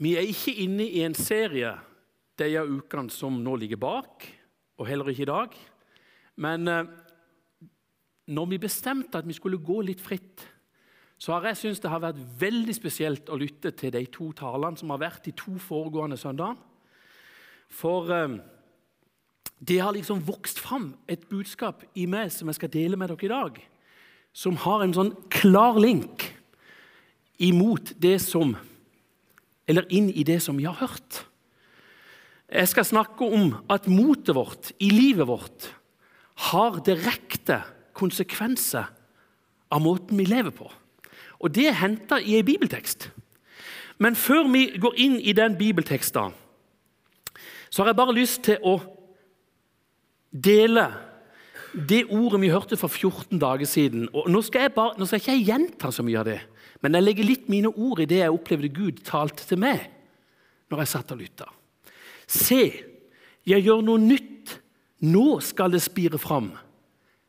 Vi er ikke inne i en serie de ukene som nå ligger bak, og heller ikke i dag. Men eh, når vi bestemte at vi skulle gå litt fritt, så har jeg syntes det har vært veldig spesielt å lytte til de to talene som har vært de to foregående søndagene. For eh, det har liksom vokst fram et budskap i meg som jeg skal dele med dere i dag, som har en sånn klar link imot det som Eller inn i det som vi har hørt. Jeg skal snakke om at motet vårt i livet vårt har direkte konsekvenser av måten vi lever på. Og Det er henta i en bibeltekst. Men før vi går inn i den bibelteksten, så har jeg bare lyst til å dele det ordet vi hørte for 14 dager siden. Og Nå skal jeg, bare, nå skal jeg ikke gjenta så mye av det, men jeg legger litt mine ord i det jeg opplevde Gud talte til meg når jeg satt og lytta. Se, jeg gjør noe nytt. Nå skal det spire fram.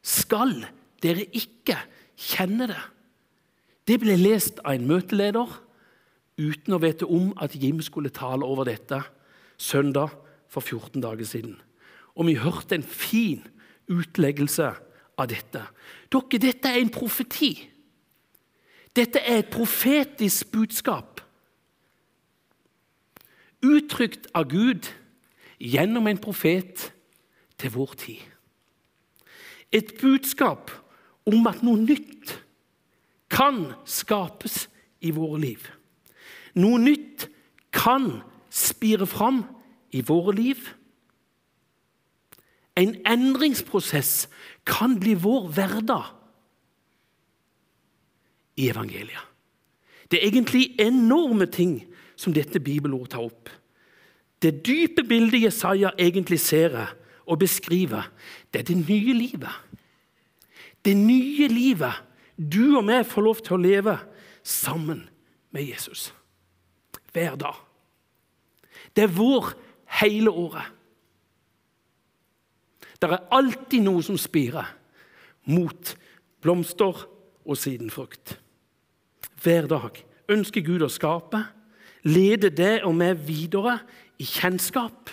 Skal dere ikke kjenne det? Det ble lest av en møteleder uten å vite om at Jim skulle tale over dette søndag for 14 dager siden. Og vi hørte en fin utleggelse av dette. Dere, dette er en profeti. Dette er et profetisk budskap. Uttrykt av Gud gjennom en profet til vår tid. Et budskap om at noe nytt kan skapes i våre liv. Noe nytt kan spire fram i våre liv. En endringsprosess kan bli vår hverdag i evangeliet. Det er egentlig enorme ting som dette bibelordet tar opp. Det dype bildet Jesaja egentlig ser og beskriver, det er det nye livet. Det nye livet du og vi får lov til å leve sammen med Jesus. Hver dag. Det er vår hele året. Det er alltid noe som spirer mot blomster og sidenfrukt. Hver dag ønsker Gud å skape, lede det og meg videre i kjennskap,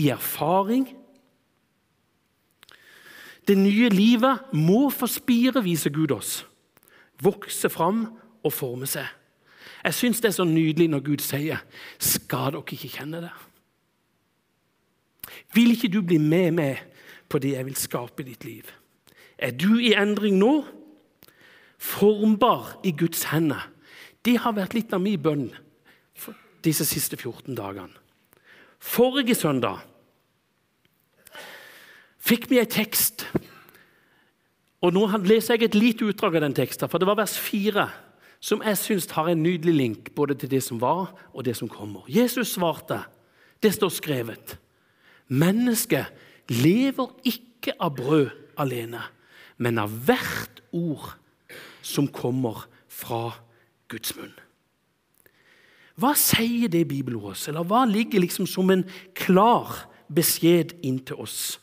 i erfaring. Det nye livet må få spire, viser Gud oss. Vokse fram og forme seg. Jeg syns det er så nydelig når Gud sier 'Skal dere ikke kjenne det?' Vil ikke du bli med meg på det jeg vil skape i ditt liv? Er du i endring nå? Formbar i Guds hender. Det har vært litt av min bønn disse siste 14 dagene. Forrige søndag fikk vi en tekst. Og Nå leser jeg et lite utdrag av den teksten, for det var vers 4 som jeg syns har en nydelig link både til det som var, og det som kommer. Jesus svarte. Det står skrevet. Mennesket lever ikke av brød alene, men av hvert ord som kommer fra Guds munn. Hva sier det bibelordet oss, eller hva ligger liksom som en klar beskjed inn til oss?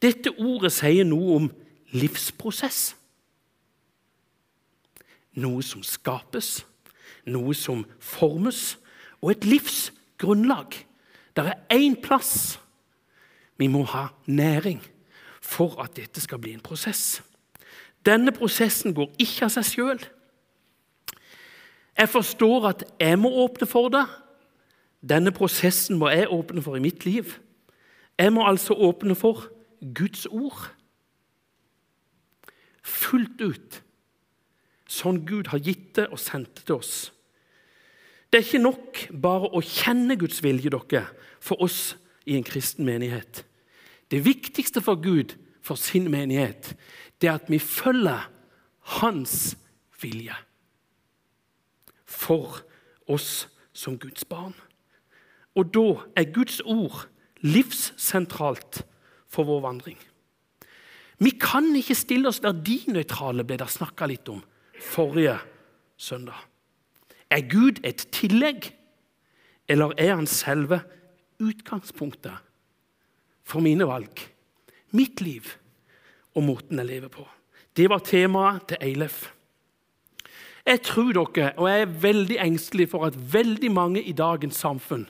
Dette ordet sier noe om livsprosess. Noe som skapes, noe som formes, og et livsgrunnlag. Det er én plass vi må ha næring for at dette skal bli en prosess. Denne prosessen går ikke av seg sjøl. Jeg forstår at jeg må åpne for det. Denne prosessen må jeg åpne for i mitt liv. Jeg må altså åpne for Guds ord. Fullt ut, sånn Gud har gitt det og sendt det til oss. Det er ikke nok bare å kjenne Guds vilje dere, for oss i en kristen menighet. Det viktigste for Gud, for sin menighet, det er at vi følger hans vilje for oss som Guds barn. Og da er Guds ord livssentralt for vår vandring. Vi kan ikke stille oss verdinøytrale, ble det snakka litt om forrige søndag. Er Gud et tillegg, eller er han selve utgangspunktet for mine valg, mitt liv og måten jeg lever på? Det var temaet til Eilef. Jeg tror dere, og jeg er veldig engstelig for at veldig mange i dagens samfunn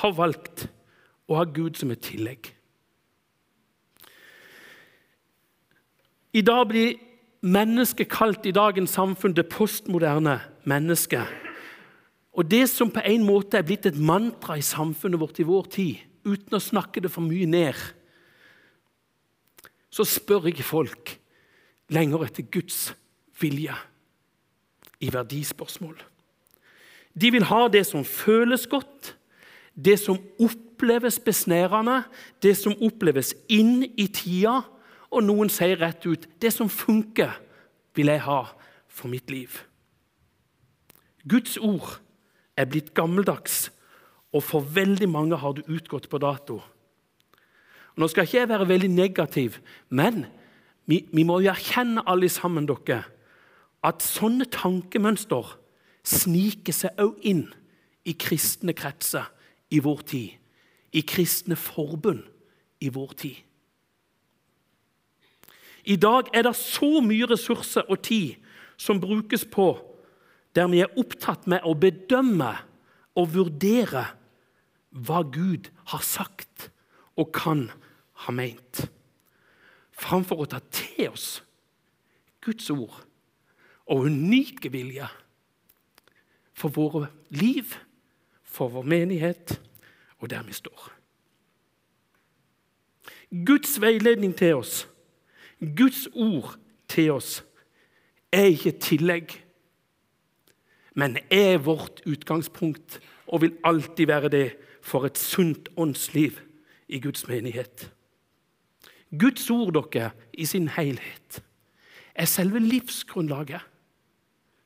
har valgt å ha Gud som et tillegg. I dag blir mennesket kalt i dagens samfunn det postmoderne mennesket. Og det som på en måte er blitt et mantra i samfunnet vårt i vår tid, uten å snakke det for mye ned, så spør ikke folk lenger etter Guds vilje i verdispørsmål. De vil ha det som føles godt, det som oppleves besnærende, det som oppleves inn i tida, og noen sier rett ut det som funker, vil jeg ha for mitt liv. Guds ord er blitt gammeldags, og for veldig mange har det utgått på dato. Nå skal ikke jeg være veldig negativ, men vi, vi må jo erkjenne alle sammen dere, at sånne tankemønster sniker seg også inn i kristne kretser i vår tid. I kristne forbund i vår tid. I dag er det så mye ressurser og tid som brukes på der vi er opptatt med å bedømme og vurdere hva Gud har sagt og kan ha meint, framfor å ta til oss Guds ord og unike vilje for våre liv, for vår menighet og der vi står. Guds veiledning til oss, Guds ord til oss, er ikke tillegg, men er vårt utgangspunkt og vil alltid være det for et sunt åndsliv i Guds menighet. Guds ord dere, i sin helhet er selve livsgrunnlaget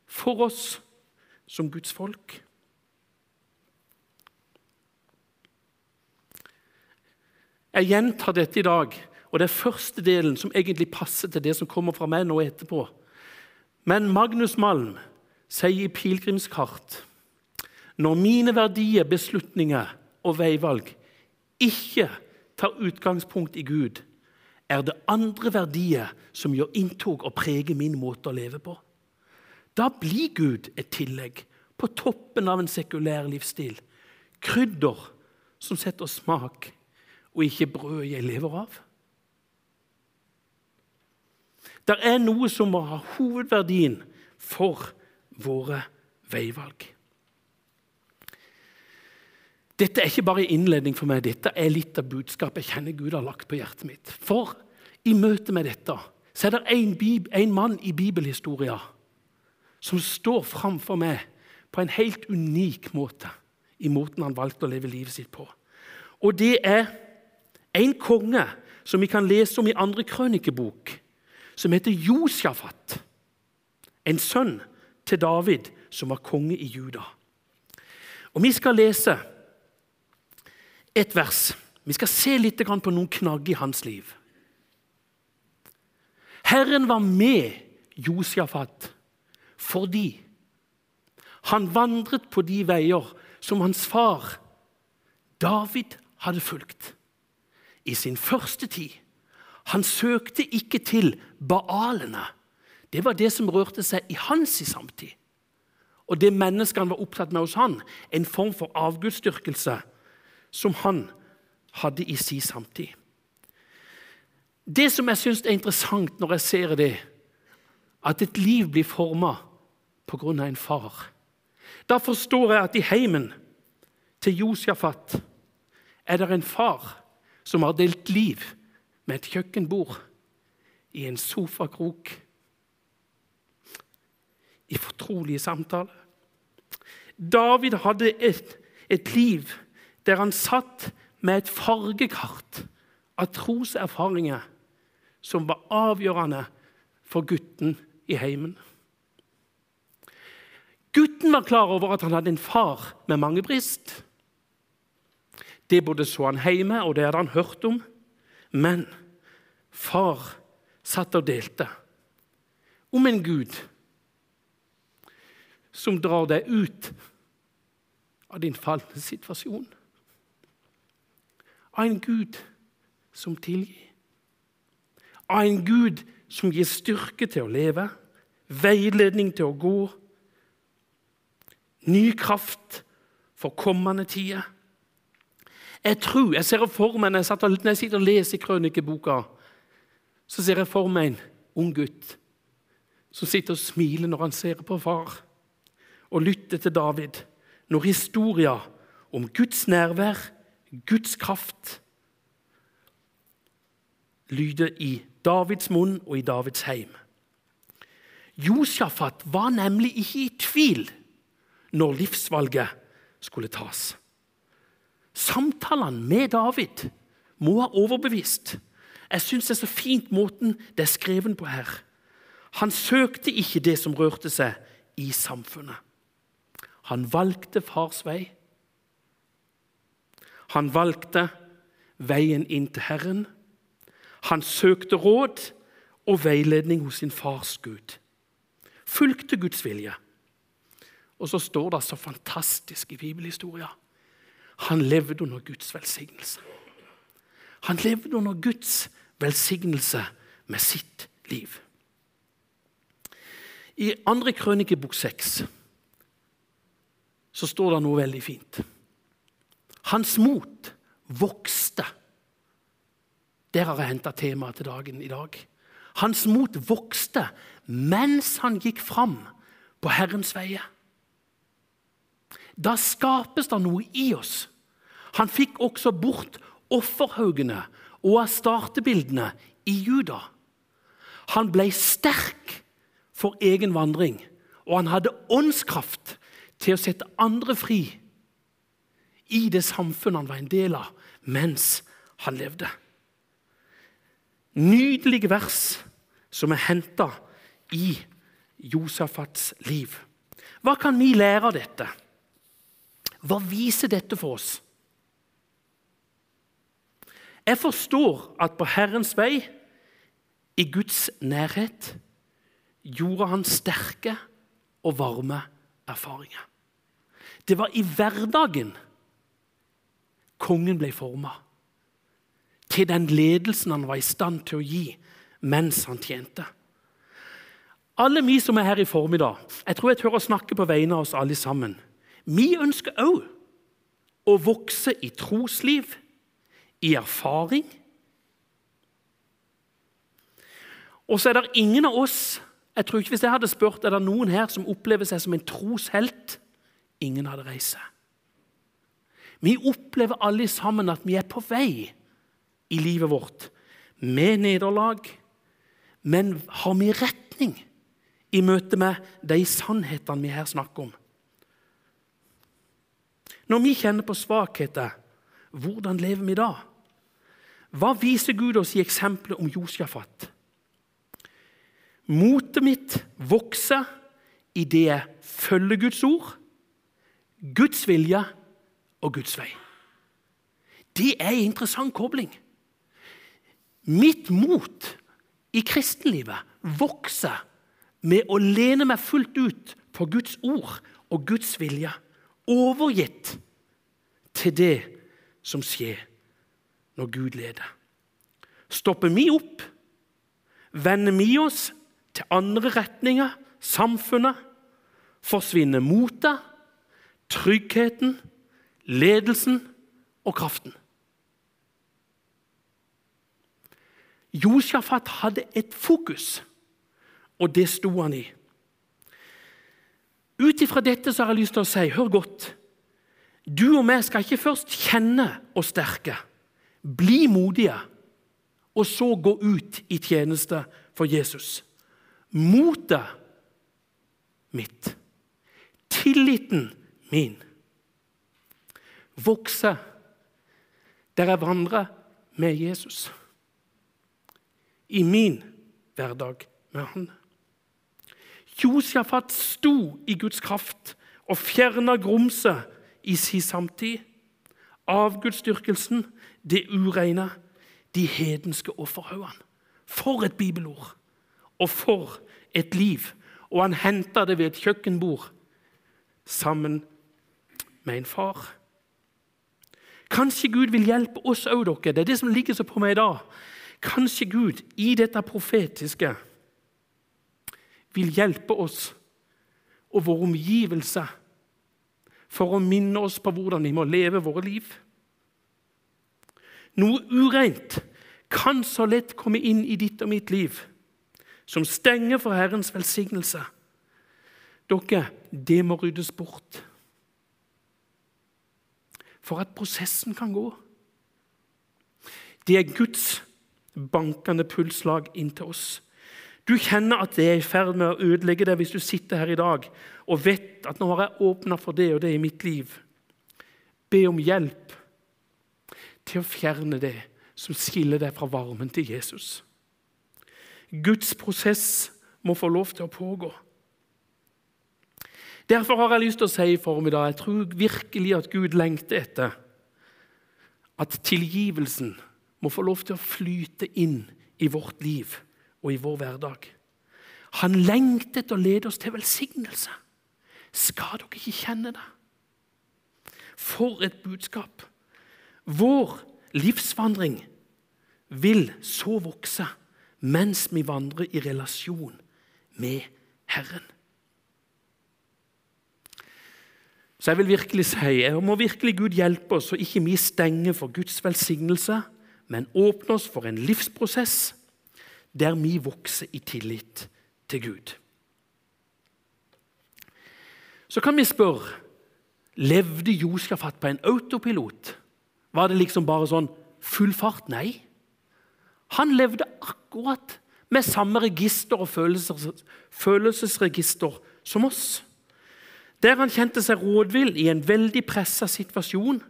for oss som Guds folk. Jeg gjentar dette i dag, og det er første delen som egentlig passer til det som kommer fra meg nå etterpå. Men Magnus Malm sier i 'Pilegrimskart' når mine verdier, beslutninger og veivalg ikke tar utgangspunkt i Gud, er det andre verdier som gjør inntog og preger min måte å leve på. Da blir Gud et tillegg på toppen av en sekulær livsstil. Krydder som setter smak, og ikke brød jeg lever av. Det er noe som må ha hovedverdien for våre veivalg. Dette er ikke bare en innledning for meg, dette er litt av budskapet jeg kjenner Gud har lagt på hjertet mitt. For i møte med dette så er det en, en mann i bibelhistoria som står framfor meg på en helt unik måte i måten han valgte å leve livet sitt på. Og det er en konge som vi kan lese om i andre krønikebok, som heter Josjafat. En sønn til David, som var konge i Juda. Og Vi skal lese et vers. Vi skal se litt på noen knagger i hans liv. Herren var med Josjafat fordi han vandret på de veier som hans far David hadde fulgt i sin første tid. Han søkte ikke til baalene. Det var det som rørte seg i hans i samtid. Og det menneskene var opptatt med hos han, en form for avgudsdyrkelse som han hadde i sin samtid. Det som jeg syns er interessant når jeg ser det, at et liv blir forma pga. en far. Da forstår jeg at i heimen til Josjafat er det en far som har delt liv med et kjøkkenbord i en sofakrok, i fortrolige samtaler. David hadde et, et liv der han satt med et fargekart av troserfaringer som var avgjørende for gutten i heimen. Gutten var klar over at han hadde en far med mange brist. Det både så han hjemme, og det hadde han hørt om. Men far satt og delte om en Gud som drar deg ut av din falne situasjon. Av en Gud som tilgir. Av en Gud som gir styrke til å leve, veiledning til å gå, ny kraft for kommende tider. Jeg tror, jeg ser for meg, Når jeg, når jeg sitter og leser krønikeboka, så ser jeg for meg en ung gutt som sitter og smiler når han ser på far, og lytter til David når historia om Guds nærvær, Guds kraft, lyder i Davids munn og i Davids heim. Josjafat var nemlig ikke i tvil når livsvalget skulle tas. Samtalene med David må ha overbevist. Jeg syns det er så fint måten det er skrevet på her. Han søkte ikke det som rørte seg i samfunnet. Han valgte fars vei. Han valgte veien inn til Herren. Han søkte råd og veiledning hos sin fars Gud. Fulgte Guds vilje. Og så står det så fantastisk i bibelhistoria. Han levde under Guds velsignelse. Han levde under Guds velsignelse med sitt liv. I andre krønikebok 6 så står det noe veldig fint. Hans mot vokste. Der har jeg henta temaet til dagen i dag. Hans mot vokste mens han gikk fram på Herrens veier. Da skapes det noe i oss. Han fikk også bort offerhaugene og startebildene i Juda. Han ble sterk for egen vandring, og han hadde åndskraft til å sette andre fri i det samfunnet han var en del av, mens han levde. Nydelige vers som er henta i Josafats liv. Hva kan vi lære av dette? Hva viser dette for oss? Jeg forstår at på Herrens vei, i Guds nærhet, gjorde han sterke og varme erfaringer. Det var i hverdagen kongen ble forma. Til den ledelsen han var i stand til å gi mens han tjente. Alle vi som er her i formiddag, jeg tror jeg tør å snakke på vegne av oss alle sammen. Vi ønsker òg å vokse i trosliv, i erfaring. Og så er det ingen av oss jeg tror ikke Hvis jeg hadde spurt er det noen her som opplever seg som en troshelt Ingen hadde reist seg. Vi opplever alle sammen at vi er på vei i livet vårt med nederlag. Men har vi retning i møte med de sannhetene vi her snakker om? Når vi kjenner på svakheter, hvordan lever vi da? Hva viser Gud oss i eksempelet om Josjafat? Motet mitt vokser idet jeg følger Guds ord, Guds vilje og Guds vei. Det er en interessant kobling. Mitt mot i kristenlivet vokser med å lene meg fullt ut på Guds ord og Guds vilje overgitt til det som skjer når Gud leder. Stopper vi opp, vender vi oss til andre retninger, samfunnet, forsvinner motet, tryggheten, ledelsen og kraften. Josjafat hadde et fokus, og det sto han i. Ut ifra dette så har jeg lyst til å si hør godt Du og meg skal ikke først kjenne oss sterke, bli modige, og så gå ut i tjeneste for Jesus. Motet mitt, tilliten min, vokse der jeg vandrer med Jesus. I min hverdag med Han. Josjafat sto i Guds kraft og fjerna grumset i sin samtid. Avgudsdyrkelsen, det ureine, de hedenske offerhaugene. For et bibelord! Og for et liv! Og han henta det ved et kjøkkenbord sammen med en far. Kanskje Gud vil hjelpe oss òg, dere. Det er det som ligger så på meg i dag. Kanskje Gud i dette profetiske vil hjelpe oss og vår omgivelse for å minne oss på hvordan vi må leve våre liv. Noe ureint kan så lett komme inn i ditt og mitt liv, som stenger for Herrens velsignelse. Dere, det må ryddes bort for at prosessen kan gå. Det er Guds bankende pulslag inn til oss. Du kjenner at det er i ferd med å ødelegge deg hvis du sitter her i dag og vet at nå har jeg åpna for det og det i mitt liv. Be om hjelp til å fjerne det som skiller deg fra varmen til Jesus. Guds prosess må få lov til å pågå. Derfor har jeg lyst til å si i formiddag jeg tror virkelig at Gud lengter etter at tilgivelsen må få lov til å flyte inn i vårt liv og i vår hverdag. Han lengter etter å lede oss til velsignelse. Skal dere ikke kjenne det? For et budskap! Vår livsvandring vil så vokse mens vi vandrer i relasjon med Herren. Så jeg vil virkelig si, jeg må virkelig Gud hjelpe oss, så ikke vi stenger for Guds velsignelse, men åpne oss for en livsprosess der vi vokser i tillit til Gud. Så kan vi spørre levde Josjafat på en autopilot. Var det liksom bare sånn full fart? Nei. Han levde akkurat med samme register og følelses, følelsesregister som oss. Der han kjente seg rådvill i en veldig pressa situasjon,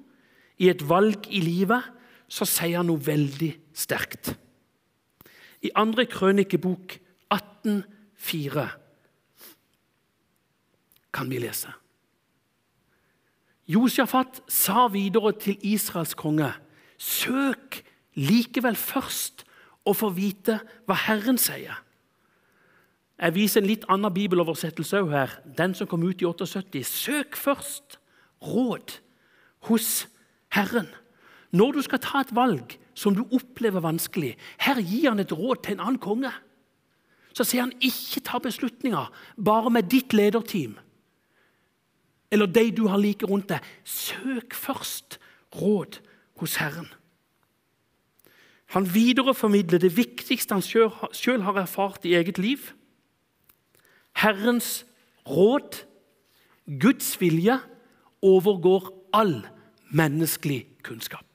i et valg i livet, så sier han noe veldig sterkt. I andre krønikebok 18,4 kan vi lese. Josjafat sa videre til Israels konge.: Søk likevel først å få vite hva Herren sier. Jeg viser en litt annen bibeloversettelse også her, den som kom ut i 78. Søk først råd hos Herren. Når du skal ta et valg som du opplever vanskelig Her gir han et råd til en annen konge. Så sier han ikke ta beslutninger bare med ditt lederteam eller de du har like rundt deg. Søk først råd hos Herren. Han videreformidler det viktigste han sjøl har erfart i eget liv. Herrens råd, Guds vilje, overgår all menneskelig kunnskap.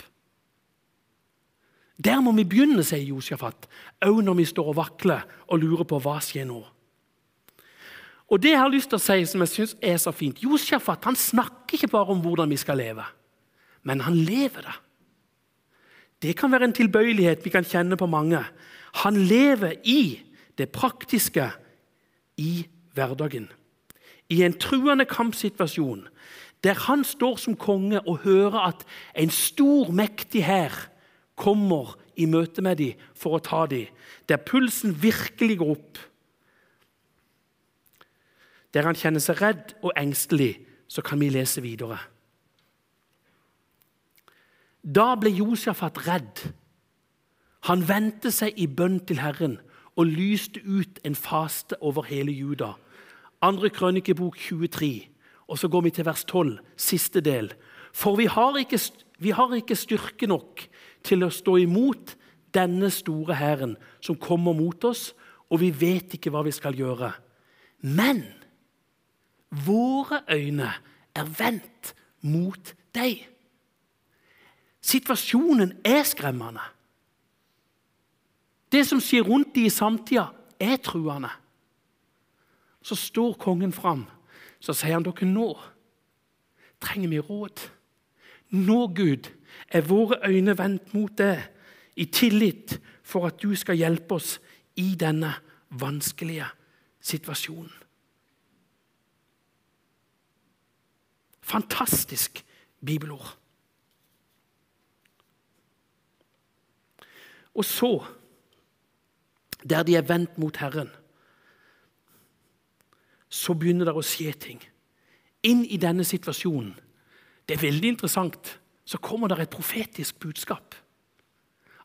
Der må vi begynne, sier Josjafat, òg når vi står og vakler og lurer på hva skjer nå. Og det jeg har lyst til å si, som jeg synes er så fint Josjafat snakker ikke bare om hvordan vi skal leve, men han lever det. Det kan være en tilbøyelighet vi kan kjenne på mange. Han lever i det praktiske i hverdagen. I en truende kampsituasjon der han står som konge og hører at en stor, mektig hær kommer i møte med dem for å ta dem, der pulsen virkelig går opp, der han kjenner seg redd og engstelig, så kan vi lese videre. Da ble Josjafat redd. Han vendte seg i bønn til Herren og lyste ut en faste over hele Juda. Andre krønikebok 23. Og så går vi til vers 12, siste del. For vi har ikke, vi har ikke styrke nok til å stå imot denne store hæren som kommer mot oss, og vi vet ikke hva vi skal gjøre. Men våre øyne er vendt mot deg. Situasjonen er skremmende. Det som skjer rundt dem i samtida, er truende. Så står kongen fram så sier han dere nå trenger vi råd. Nå, Gud, er våre øyne vendt mot deg i tillit for at du skal hjelpe oss i denne vanskelige situasjonen. Fantastisk bibelord. Og så, der de er vendt mot Herren, så begynner det å skje ting. Inn i denne situasjonen. Det er veldig interessant. Så kommer det et profetisk budskap.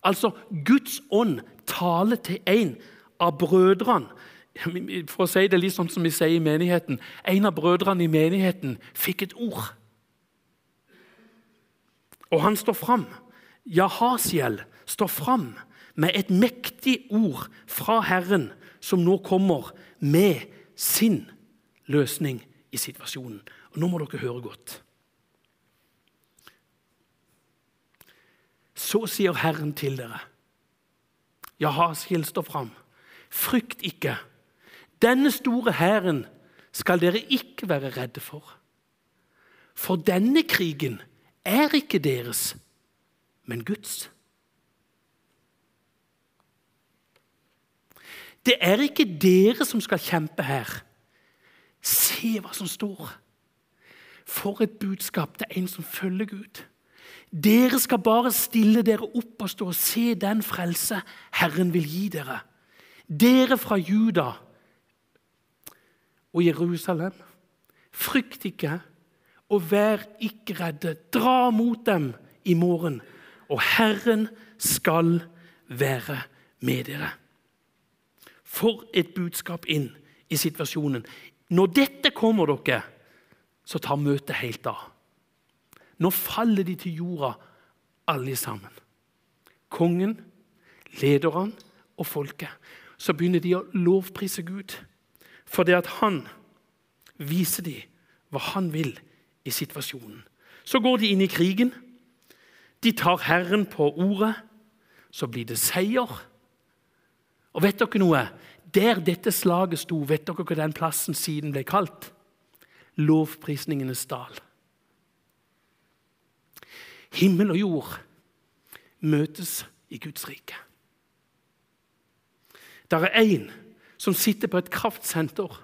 Altså, Guds ånd taler til en av brødrene For å si det litt sånn som vi sier i menigheten En av brødrene i menigheten fikk et ord. Og han står fram. Jahasiel står fram med et mektig ord fra Herren, som nå kommer med sin løsning i situasjonen. Og Nå må dere høre godt. Så sier Herren til dere. Jahasiel står fram. Frykt ikke. Denne store hæren skal dere ikke være redde for. For denne krigen er ikke deres, men Guds. Det er ikke dere som skal kjempe her. Se hva som står. For et budskap til en som følger Gud. Dere skal bare stille dere opp og stå og se den frelse Herren vil gi dere. Dere fra Juda og Jerusalem, frykt ikke og vær ikke redde. Dra mot dem i morgen, og Herren skal være med dere. For et budskap inn i situasjonen. Når dette kommer dere, så tar møtet helt av. Nå faller de til jorda, alle sammen. Kongen, lederne og folket. Så begynner de å lovprise Gud. For det at han viser dem hva han vil i situasjonen. Så går de inn i krigen. De tar Herren på ordet. Så blir det seier. Og vet dere noe? Der dette slaget sto, vet dere hva den plassen siden ble kalt? Lovprisningenes dal. Himmel og jord møtes i Guds rike. Det er én som sitter på et kraftsenter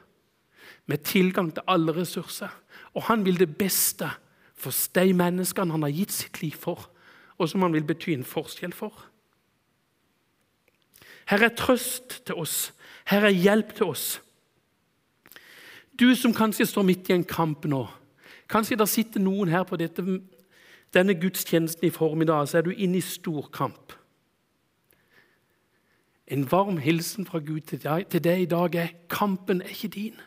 med tilgang til alle ressurser. Og han vil det beste for de menneskene han har gitt sitt liv for, og som han vil bety en forskjell for. Her er trøst til oss. Her er hjelp til oss. Du som kanskje står midt i en kamp nå. Kanskje det sitter noen her på dette, denne gudstjenesten i formiddag, så er du inne i stor kamp. En varm hilsen fra Gud til deg, til deg i dag er kampen er ikke din.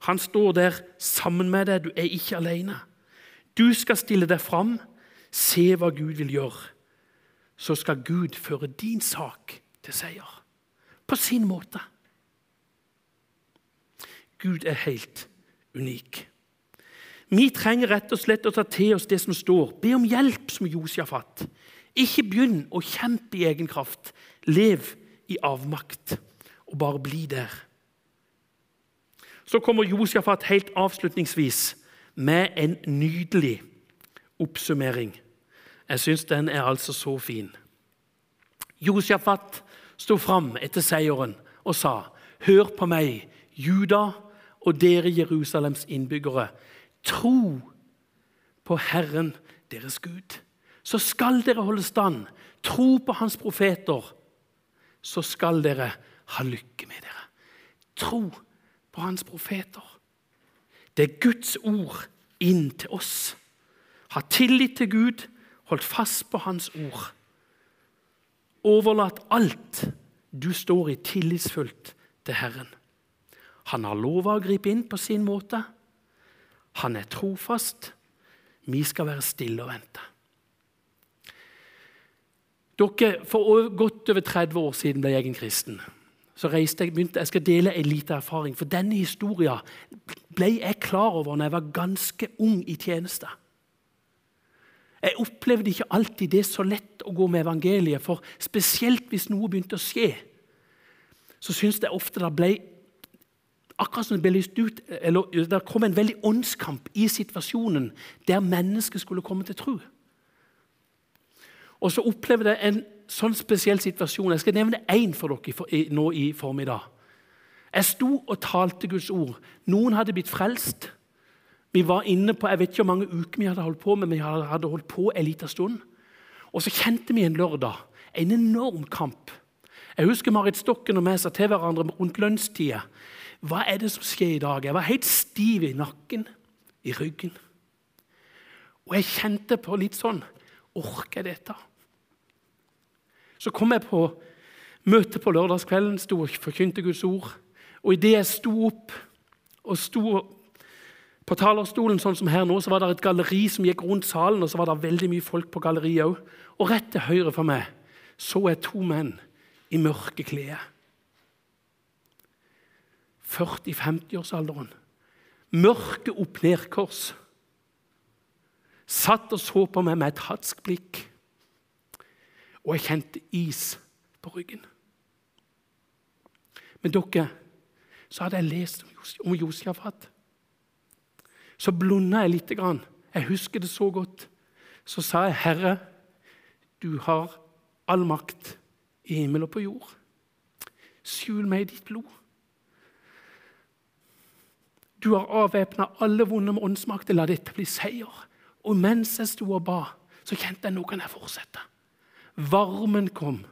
Han står der sammen med deg. Du er ikke alene. Du skal stille deg fram, se hva Gud vil gjøre. Så skal Gud føre din sak til seier. På sin måte. Gud er helt unik. Vi trenger rett og slett å ta til oss det som står. Be om hjelp, som Josiafat. Ikke begynn å kjempe i egen kraft. Lev i avmakt, og bare bli der. Så kommer Josjafat helt avslutningsvis med en nydelig oppsummering. Jeg syns den er altså så fin. Josjafat sto fram etter seieren og sa.: Hør på meg, Juda og dere Jerusalems innbyggere. Tro på Herren deres Gud. Så skal dere holde stand. Tro på Hans profeter. Så skal dere ha lykke med dere. Tro på hans profeter. Det er Guds ord inn til oss. Ha tillit til Gud, hold fast på Hans ord. Overlat alt du står i, tillitsfullt til Herren. Han har lova å gripe inn på sin måte. Han er trofast. Vi skal være stille og vente. Dere, For godt over 30 år siden ble jeg en kristen så reiste jeg, begynte, jeg skal dele en liten erfaring. For denne historien ble jeg klar over når jeg var ganske ung i tjeneste. Jeg opplevde ikke alltid det så lett å gå med evangeliet, for spesielt hvis noe begynte å skje, så syntes jeg ofte det ble akkurat som det ble lyst ut, eller det kom en veldig åndskamp i situasjonen der mennesket skulle komme til tro. Og så opplevde jeg en sånn spesiell situasjon. Jeg skal nevne én for dere nå i formiddag. Jeg sto og talte Guds ord. Noen hadde blitt frelst. Vi var inne på, Jeg vet ikke hvor mange uker vi hadde holdt på, men vi hadde holdt på en liten stund. Og så kjente vi en lørdag en enorm kamp. Jeg husker Marit Stokken og vi sa til hverandre rundt lunsjtida. Hva er det som skjer i dag? Jeg var helt stiv i nakken, i ryggen. Og jeg kjente på litt sånn Orker jeg dette? Så kom jeg på møte på lørdagskvelden, sto og forkynte Guds ord. Og idet jeg sto opp og sto på talerstolen, sånn som her nå, så var det et galleri som gikk rundt salen, og så var det veldig mye folk på galleriet òg. Og rett til høyre for meg så jeg to menn i mørke klær. 40-50-årsalderen. Mørke opp-ned-kors. Satt og så på meg med et hatsk blikk. Og jeg kjente is på ryggen. Men dere, så hadde jeg lest om Josiafat. Så blunda jeg lite grann. Jeg husker det så godt. Så sa jeg, 'Herre, du har all makt i himmel og på jord. Skjul meg i ditt blod.' Du har avvæpna alle vonde åndsmakter. La dette bli seier. Og mens jeg sto og ba, så kjente jeg nå kan jeg fortsette. Varmen kom.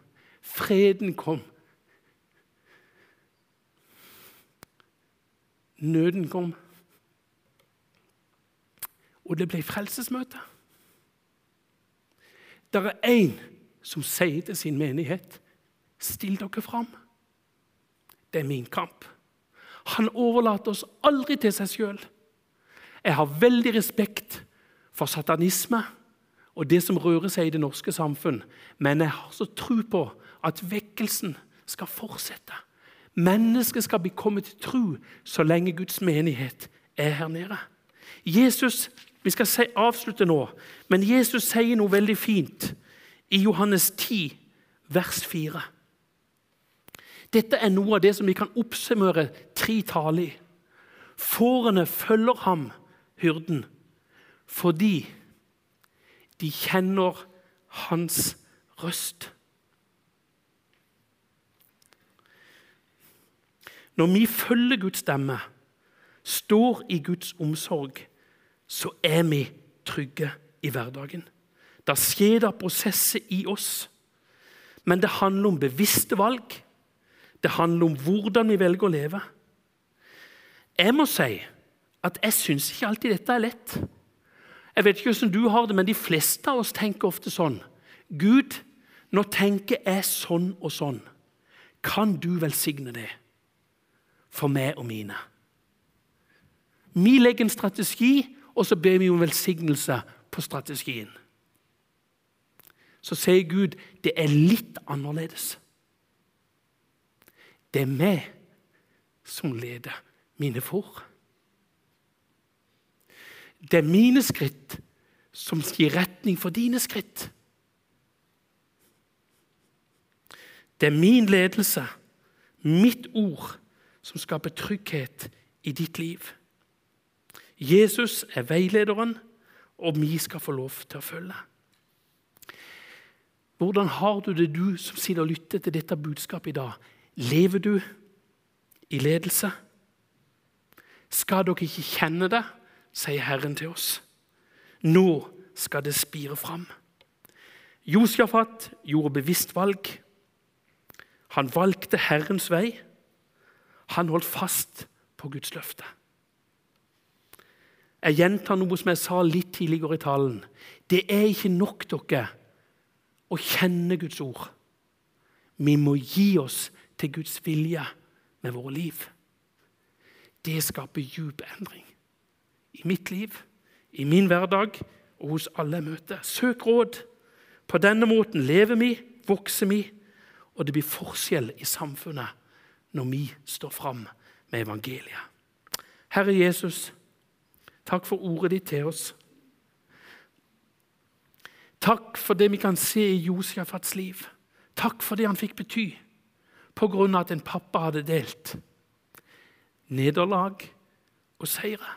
Freden kom. Nøden kom. Og det ble frelsesmøte. Det er én som sier til sin menighet Still dere fram. Det er min kamp. Han overlater oss aldri til seg sjøl. Jeg har veldig respekt for satanisme og det som rører seg i det norske samfunn, men jeg har så tro på at vekkelsen skal fortsette. Mennesket skal bli kommet til tro så lenge Guds menighet er her nede. Jesus, Vi skal avslutte nå, men Jesus sier noe veldig fint i Johannes 10, vers 4. Dette er noe av det som vi kan oppsummere tre taler i. Fårene følger ham, hyrden, fordi de kjenner hans røst. Når vi følger Guds stemme, står i Guds omsorg, så er vi trygge i hverdagen. Da skjer det prosesser i oss. Men det handler om bevisste valg. Det handler om hvordan vi velger å leve. Jeg må si at jeg syns ikke alltid dette er lett. Jeg vet ikke hvordan du har det, men de fleste av oss tenker ofte sånn. Gud, nå tenker jeg sånn og sånn. Kan du velsigne det for meg og mine? Vi legger en strategi, og så ber vi om velsignelse på strategien. Så sier Gud det er litt annerledes. Det er meg som leder mine får. Det er mine skritt som gir retning for dine skritt. Det er min ledelse, mitt ord, som skaper trygghet i ditt liv. Jesus er veilederen, og vi skal få lov til å følge. Hvordan har du det, du som sitter og lytter til dette budskapet i dag? Lever du i ledelse? Skal dere ikke kjenne det, sier Herren til oss. Nå skal det spire fram. Josjafat gjorde bevisst valg. Han valgte Herrens vei. Han holdt fast på Guds løfte. Jeg gjentar noe som jeg sa litt tidligere i talen. Det er ikke nok dere å kjenne Guds ord. Vi må gi oss til Guds vilje med våre liv. Det skaper djup endring i mitt liv, i min hverdag og hos alle jeg møter. Søk råd. På denne måten lever vi, vokser vi, og det blir forskjell i samfunnet når vi står fram med evangeliet. Herre Jesus, takk for ordet ditt til oss. Takk for det vi kan se i Josjafats liv. Takk for det han fikk bety på grunn av at en pappa hadde delt nederlag og seire.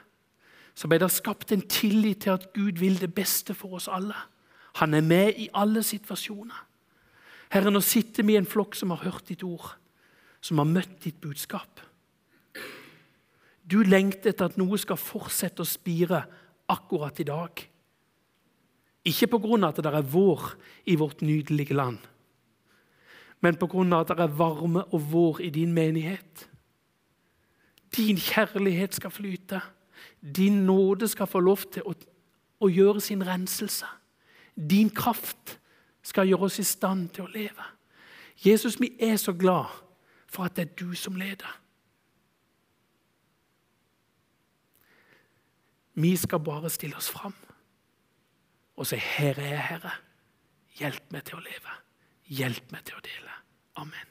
Så ble det skapt en tillit til at Gud vil det beste for oss alle. Han er med i alle situasjoner. Herre, nå sitter vi i en flokk som har hørt ditt ord, som har møtt ditt budskap. Du lengter etter at noe skal fortsette å spire akkurat i dag. Ikke pga. at det er vår i vårt nydelige land, men pga. at det er varme og vår i din menighet. Din kjærlighet skal flyte. Din nåde skal få lov til å, å gjøre sin renselse. Din kraft skal gjøre oss i stand til å leve. Jesus, vi er så glad for at det er du som leder. Vi skal bare stille oss fram og si 'Herre er Herre'. Hjelp meg til å leve. Hjelp meg til å dele. Amen.